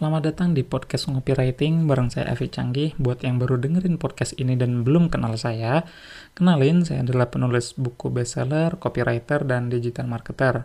Selamat datang di podcast Ngopi Writing bareng saya Avi Canggih. Buat yang baru dengerin podcast ini dan belum kenal saya, kenalin saya adalah penulis buku bestseller, copywriter, dan digital marketer.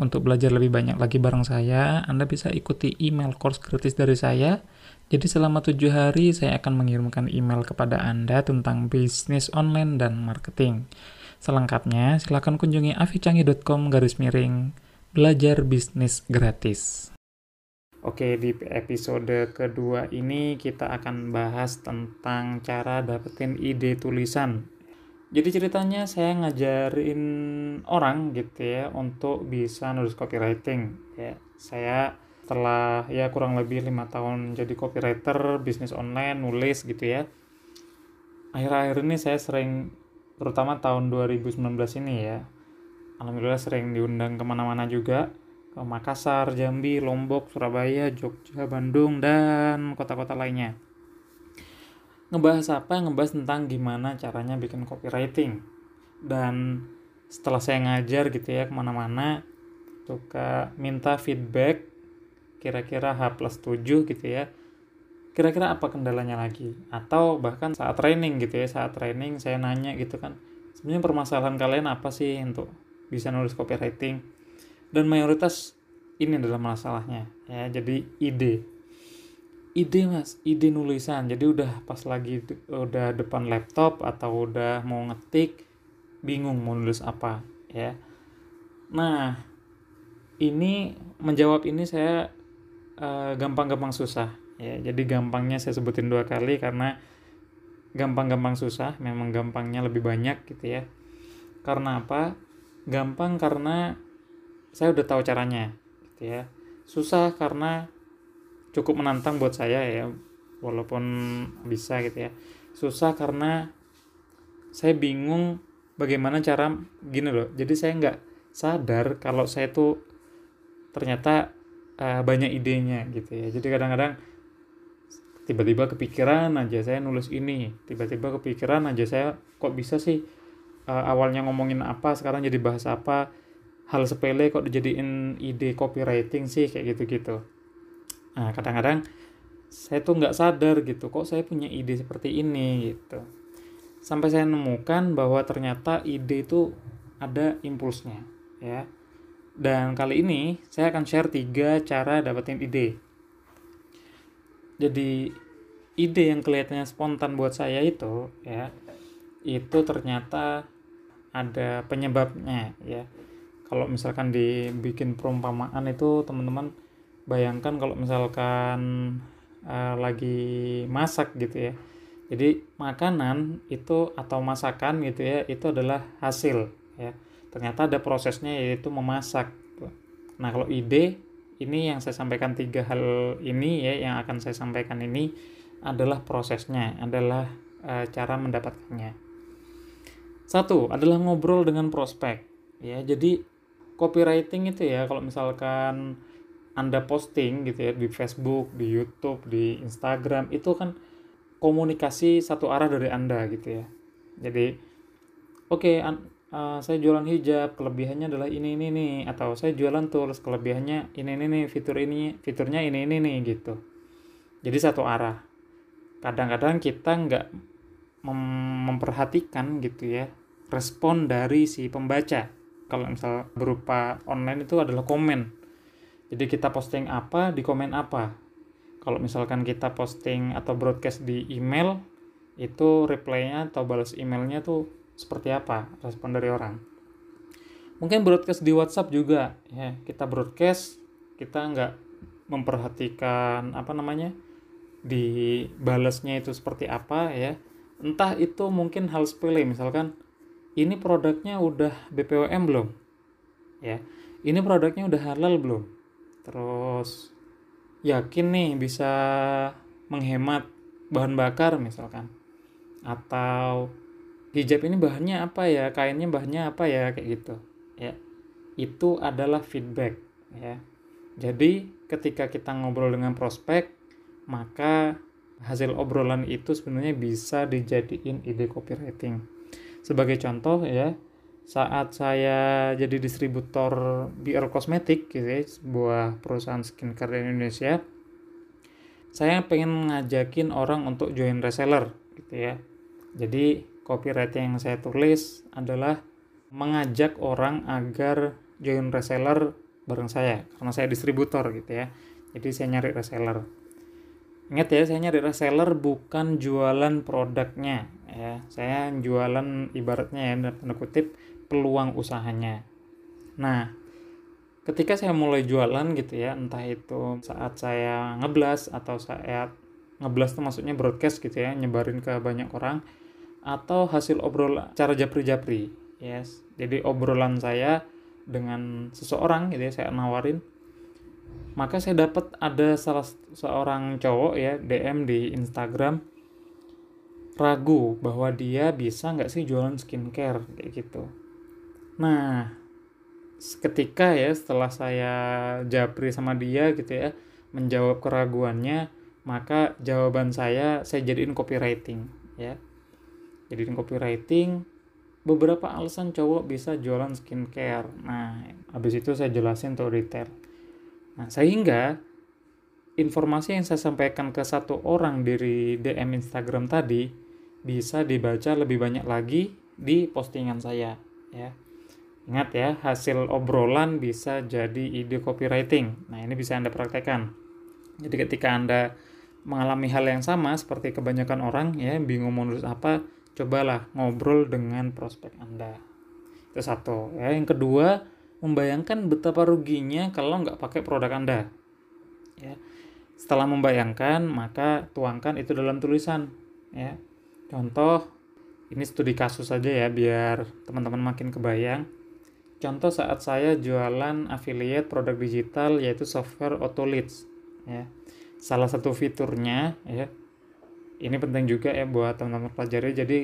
Untuk belajar lebih banyak lagi bareng saya, Anda bisa ikuti email course gratis dari saya. Jadi selama tujuh hari saya akan mengirimkan email kepada Anda tentang bisnis online dan marketing. Selengkapnya, silakan kunjungi avicanggi.com garis miring belajar bisnis gratis. Oke, di episode kedua ini kita akan bahas tentang cara dapetin ide tulisan. Jadi ceritanya saya ngajarin orang gitu ya untuk bisa nulis copywriting. Ya, saya setelah ya kurang lebih lima tahun jadi copywriter, bisnis online, nulis gitu ya. Akhir-akhir ini saya sering, terutama tahun 2019 ini ya, alhamdulillah sering diundang ke mana-mana juga Makassar, Jambi, Lombok, Surabaya, Jogja, Bandung, dan kota-kota lainnya. Ngebahas apa? Ngebahas tentang gimana caranya bikin copywriting. Dan setelah saya ngajar gitu ya ke mana-mana, suka minta feedback kira-kira H plus 7 gitu ya. Kira-kira apa kendalanya lagi? Atau bahkan saat training gitu ya, saat training saya nanya gitu kan, sebenarnya permasalahan kalian apa sih untuk bisa nulis copywriting? Dan mayoritas ini adalah masalahnya. Ya jadi ide. Ide mas. Ide nulisan. Jadi udah pas lagi udah depan laptop atau udah mau ngetik bingung mau nulis apa ya. Nah ini menjawab ini saya eh, gampang-gampang uh, susah ya. Jadi gampangnya saya sebutin dua kali karena gampang-gampang susah memang gampangnya lebih banyak gitu ya. Karena apa? Gampang karena saya udah tahu caranya gitu ya. Susah karena cukup menantang buat saya ya walaupun bisa gitu ya. Susah karena saya bingung bagaimana cara gini loh jadi saya nggak sadar kalau saya tuh ternyata uh, banyak idenya gitu ya. Jadi kadang-kadang tiba-tiba kepikiran aja saya nulis ini. Tiba-tiba kepikiran aja saya kok bisa sih uh, awalnya ngomongin apa sekarang jadi bahas apa hal sepele kok dijadiin ide copywriting sih kayak gitu-gitu. Nah kadang-kadang saya tuh nggak sadar gitu kok saya punya ide seperti ini gitu. Sampai saya nemukan bahwa ternyata ide itu ada impulsnya ya. Dan kali ini saya akan share tiga cara dapetin ide. Jadi ide yang kelihatannya spontan buat saya itu ya itu ternyata ada penyebabnya ya kalau misalkan dibikin perumpamaan itu teman-teman bayangkan kalau misalkan uh, lagi masak gitu ya. Jadi makanan itu atau masakan gitu ya itu adalah hasil ya. Ternyata ada prosesnya yaitu memasak. Nah kalau ide ini yang saya sampaikan tiga hal ini ya yang akan saya sampaikan ini adalah prosesnya adalah uh, cara mendapatkannya. Satu adalah ngobrol dengan prospek ya. Jadi copywriting itu ya kalau misalkan anda posting gitu ya di Facebook, di YouTube, di Instagram itu kan komunikasi satu arah dari anda gitu ya. Jadi oke okay, uh, saya jualan hijab kelebihannya adalah ini ini nih atau saya jualan tools kelebihannya ini ini nih fitur ini fiturnya ini ini nih gitu. Jadi satu arah. Kadang-kadang kita nggak mem memperhatikan gitu ya respon dari si pembaca kalau misal berupa online itu adalah komen. Jadi kita posting apa di komen apa. Kalau misalkan kita posting atau broadcast di email itu reply-nya atau balas emailnya tuh seperti apa? Respon dari orang. Mungkin broadcast di WhatsApp juga ya. Kita broadcast kita nggak memperhatikan apa namanya di balasnya itu seperti apa ya. Entah itu mungkin hal sepele misalkan ini produknya udah BPOM belum? Ya. Ini produknya udah halal belum? Terus yakin nih bisa menghemat bahan bakar misalkan? Atau hijab ini bahannya apa ya? Kainnya bahannya apa ya? Kayak gitu. Ya. Itu adalah feedback ya. Jadi ketika kita ngobrol dengan prospek maka hasil obrolan itu sebenarnya bisa dijadiin ide copywriting sebagai contoh ya, saat saya jadi distributor BR Kosmetik gitu ya, sebuah perusahaan skincare di Indonesia, saya pengen ngajakin orang untuk join reseller gitu ya. Jadi copywriting yang saya tulis adalah mengajak orang agar join reseller bareng saya karena saya distributor gitu ya. Jadi saya nyari reseller. Ingat ya, saya nyari reseller bukan jualan produknya ya. Saya jualan ibaratnya ya tanda kutip peluang usahanya. Nah, ketika saya mulai jualan gitu ya entah itu saat saya ngeblas atau saya ngeblas itu maksudnya broadcast gitu ya nyebarin ke banyak orang atau hasil obrolan cara japri-japri yes jadi obrolan saya dengan seseorang gitu ya saya nawarin maka saya dapat ada salah seorang cowok ya DM di Instagram ragu bahwa dia bisa nggak sih jualan skincare? Kayak gitu. Nah ketika ya setelah saya japri sama dia gitu ya menjawab keraguannya maka jawaban saya saya jadiin copywriting ya. Jadiin copywriting beberapa alasan cowok bisa jualan skincare. Nah habis itu saya jelasin tuh detail nah sehingga informasi yang saya sampaikan ke satu orang dari DM Instagram tadi bisa dibaca lebih banyak lagi di postingan saya ya Ingat ya, hasil obrolan bisa jadi ide copywriting. Nah, ini bisa Anda praktekkan. Jadi ketika Anda mengalami hal yang sama seperti kebanyakan orang ya, bingung mau nulis apa, cobalah ngobrol dengan prospek Anda. Itu satu. Ya, yang kedua, membayangkan betapa ruginya kalau nggak pakai produk Anda. Ya. Setelah membayangkan, maka tuangkan itu dalam tulisan. Ya. Contoh, ini studi kasus saja ya, biar teman-teman makin kebayang Contoh saat saya jualan affiliate produk digital yaitu software auto leads ya. Salah satu fiturnya ya. Ini penting juga ya buat teman-teman pelajari. Jadi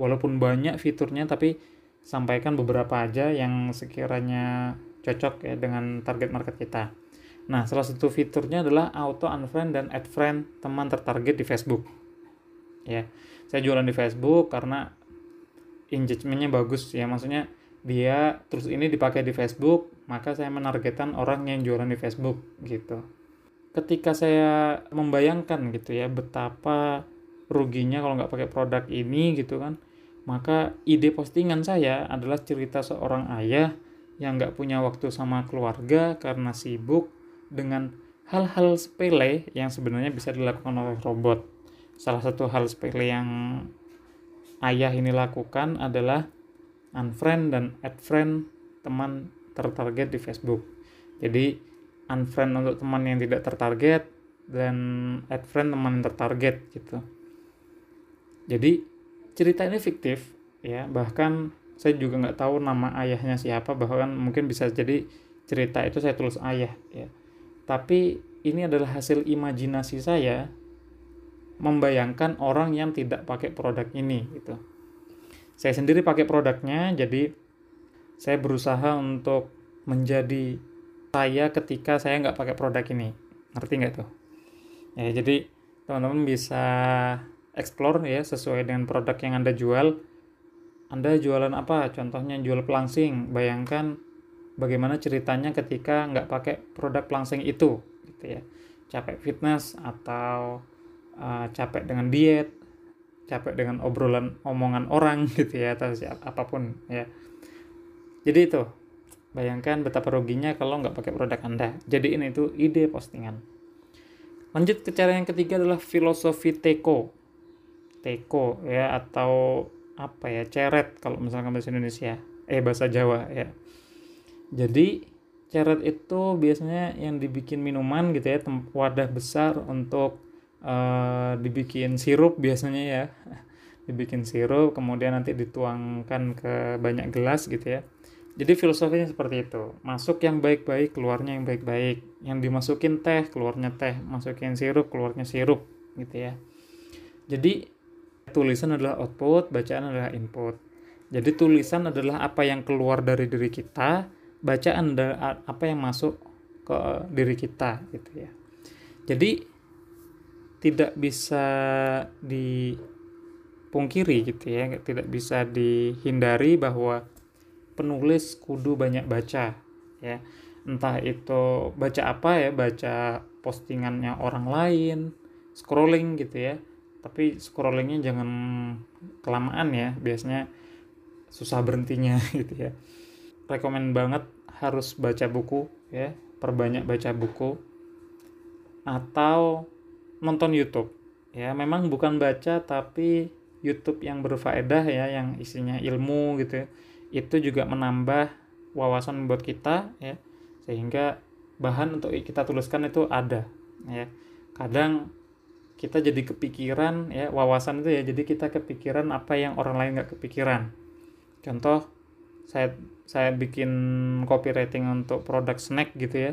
walaupun banyak fiturnya tapi sampaikan beberapa aja yang sekiranya cocok ya dengan target market kita. Nah, salah satu fiturnya adalah auto unfriend dan add friend teman tertarget di Facebook. Ya, saya jualan di Facebook karena engagementnya bagus ya, maksudnya dia terus ini dipakai di Facebook, maka saya menargetkan orang yang jualan di Facebook gitu. Ketika saya membayangkan gitu ya betapa ruginya kalau nggak pakai produk ini gitu kan, maka ide postingan saya adalah cerita seorang ayah yang nggak punya waktu sama keluarga karena sibuk dengan hal-hal sepele yang sebenarnya bisa dilakukan oleh robot. Salah satu hal sepele yang ayah ini lakukan adalah unfriend dan add friend teman tertarget di Facebook. Jadi unfriend untuk teman yang tidak tertarget dan add friend teman yang tertarget gitu. Jadi cerita ini fiktif ya, bahkan saya juga nggak tahu nama ayahnya siapa, bahkan mungkin bisa jadi cerita itu saya tulis ayah ya. Tapi ini adalah hasil imajinasi saya membayangkan orang yang tidak pakai produk ini gitu. Saya sendiri pakai produknya jadi saya berusaha untuk menjadi saya ketika saya nggak pakai produk ini. Ngerti nggak tuh? Ya jadi teman-teman bisa explore ya sesuai dengan produk yang anda jual. Anda jualan apa? Contohnya jual pelangsing. Bayangkan bagaimana ceritanya ketika nggak pakai produk pelangsing itu gitu ya. Capek fitness atau uh, capek dengan diet capek dengan obrolan omongan orang gitu ya atau siapa, apa pun ya. Jadi itu bayangkan betapa ruginya kalau nggak pakai produk anda. Jadi ini itu ide postingan. Lanjut ke cara yang ketiga adalah filosofi teko teko ya atau apa ya ceret kalau misalkan bahasa Indonesia. Eh bahasa Jawa ya. Jadi ceret itu biasanya yang dibikin minuman gitu ya wadah besar untuk uh, dibikin sirup biasanya ya. Dibikin sirup kemudian nanti dituangkan ke banyak gelas gitu ya. Jadi filosofinya seperti itu. Masuk yang baik-baik keluarnya yang baik-baik. Yang dimasukin teh keluarnya teh. Masukin sirup keluarnya sirup gitu ya. Jadi tulisan adalah output bacaan adalah input. Jadi tulisan adalah apa yang keluar dari diri kita bacaan adalah apa yang masuk ke diri kita gitu ya. Jadi tidak bisa dipungkiri gitu ya, tidak bisa dihindari bahwa penulis kudu banyak baca ya. Entah itu baca apa ya, baca postingannya orang lain, scrolling gitu ya tapi scrollingnya jangan kelamaan ya biasanya susah berhentinya gitu ya. Rekomend banget harus baca buku ya perbanyak baca buku. Atau nonton YouTube ya memang bukan baca tapi YouTube yang berfaedah ya yang isinya ilmu gitu ya. Itu juga menambah wawasan buat kita ya sehingga bahan untuk kita tuliskan itu ada ya. Kadang kita jadi kepikiran ya wawasan itu ya. Jadi kita kepikiran apa yang orang lain nggak kepikiran. Contoh saya saya bikin copywriting untuk produk snack gitu ya.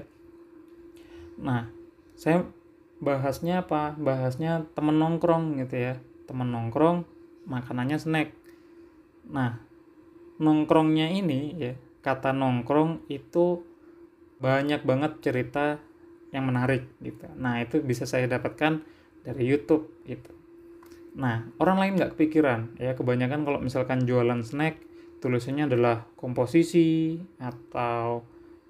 Nah saya bahasnya apa? Bahasnya temen nongkrong gitu ya. Temen nongkrong makanannya snack. Nah nongkrongnya ini ya kata nongkrong itu banyak banget cerita yang menarik gitu. Nah itu bisa saya dapatkan dari YouTube gitu. Nah orang lain nggak kepikiran ya. Kebanyakan kalau misalkan jualan snack tulisannya adalah komposisi atau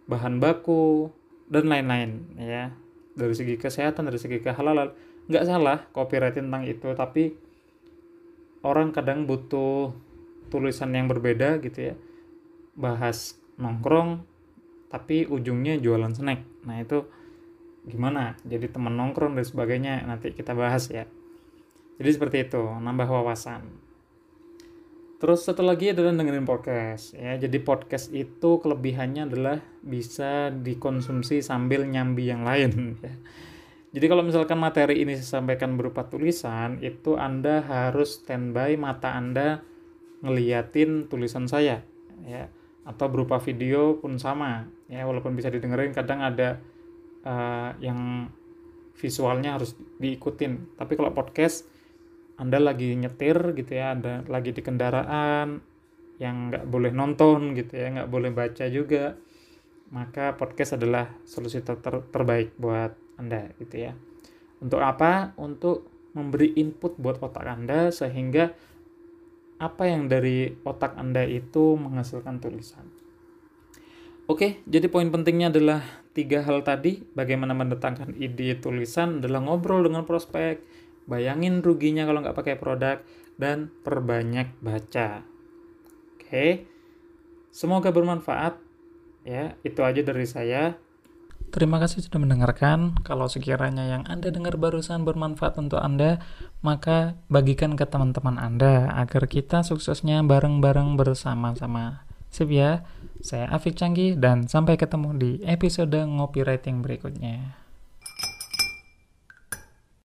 bahan baku dan lain-lain ya. Dari segi kesehatan dari segi kehalalan nggak salah copyright tentang itu tapi orang kadang butuh tulisan yang berbeda gitu ya. Bahas nongkrong tapi ujungnya jualan snack. Nah itu gimana jadi teman nongkrong dan sebagainya nanti kita bahas ya. Jadi seperti itu nambah wawasan. Terus satu lagi adalah dengerin podcast ya. Jadi podcast itu kelebihannya adalah bisa dikonsumsi sambil nyambi yang lain ya. Jadi kalau misalkan materi ini saya sampaikan berupa tulisan itu anda harus standby mata anda ngeliatin tulisan saya ya. Atau berupa video pun sama ya. Walaupun bisa didengerin kadang ada uh, yang visualnya harus diikutin. Tapi kalau podcast anda lagi nyetir gitu ya ada lagi di kendaraan yang nggak boleh nonton gitu ya nggak boleh baca juga maka podcast adalah solusi ter terbaik buat anda gitu ya. Untuk apa? Untuk memberi input buat otak anda sehingga apa yang dari otak Anda itu menghasilkan tulisan. Oke, jadi poin pentingnya adalah tiga hal tadi. Bagaimana mendatangkan ide tulisan adalah ngobrol dengan prospek, bayangin ruginya kalau nggak pakai produk, dan perbanyak baca. Oke, semoga bermanfaat. Ya, itu aja dari saya. Terima kasih sudah mendengarkan. Kalau sekiranya yang Anda dengar barusan bermanfaat untuk Anda, maka bagikan ke teman-teman Anda agar kita suksesnya bareng-bareng bersama-sama. Sip ya, saya Afik Canggih dan sampai ketemu di episode Ngopi Writing berikutnya.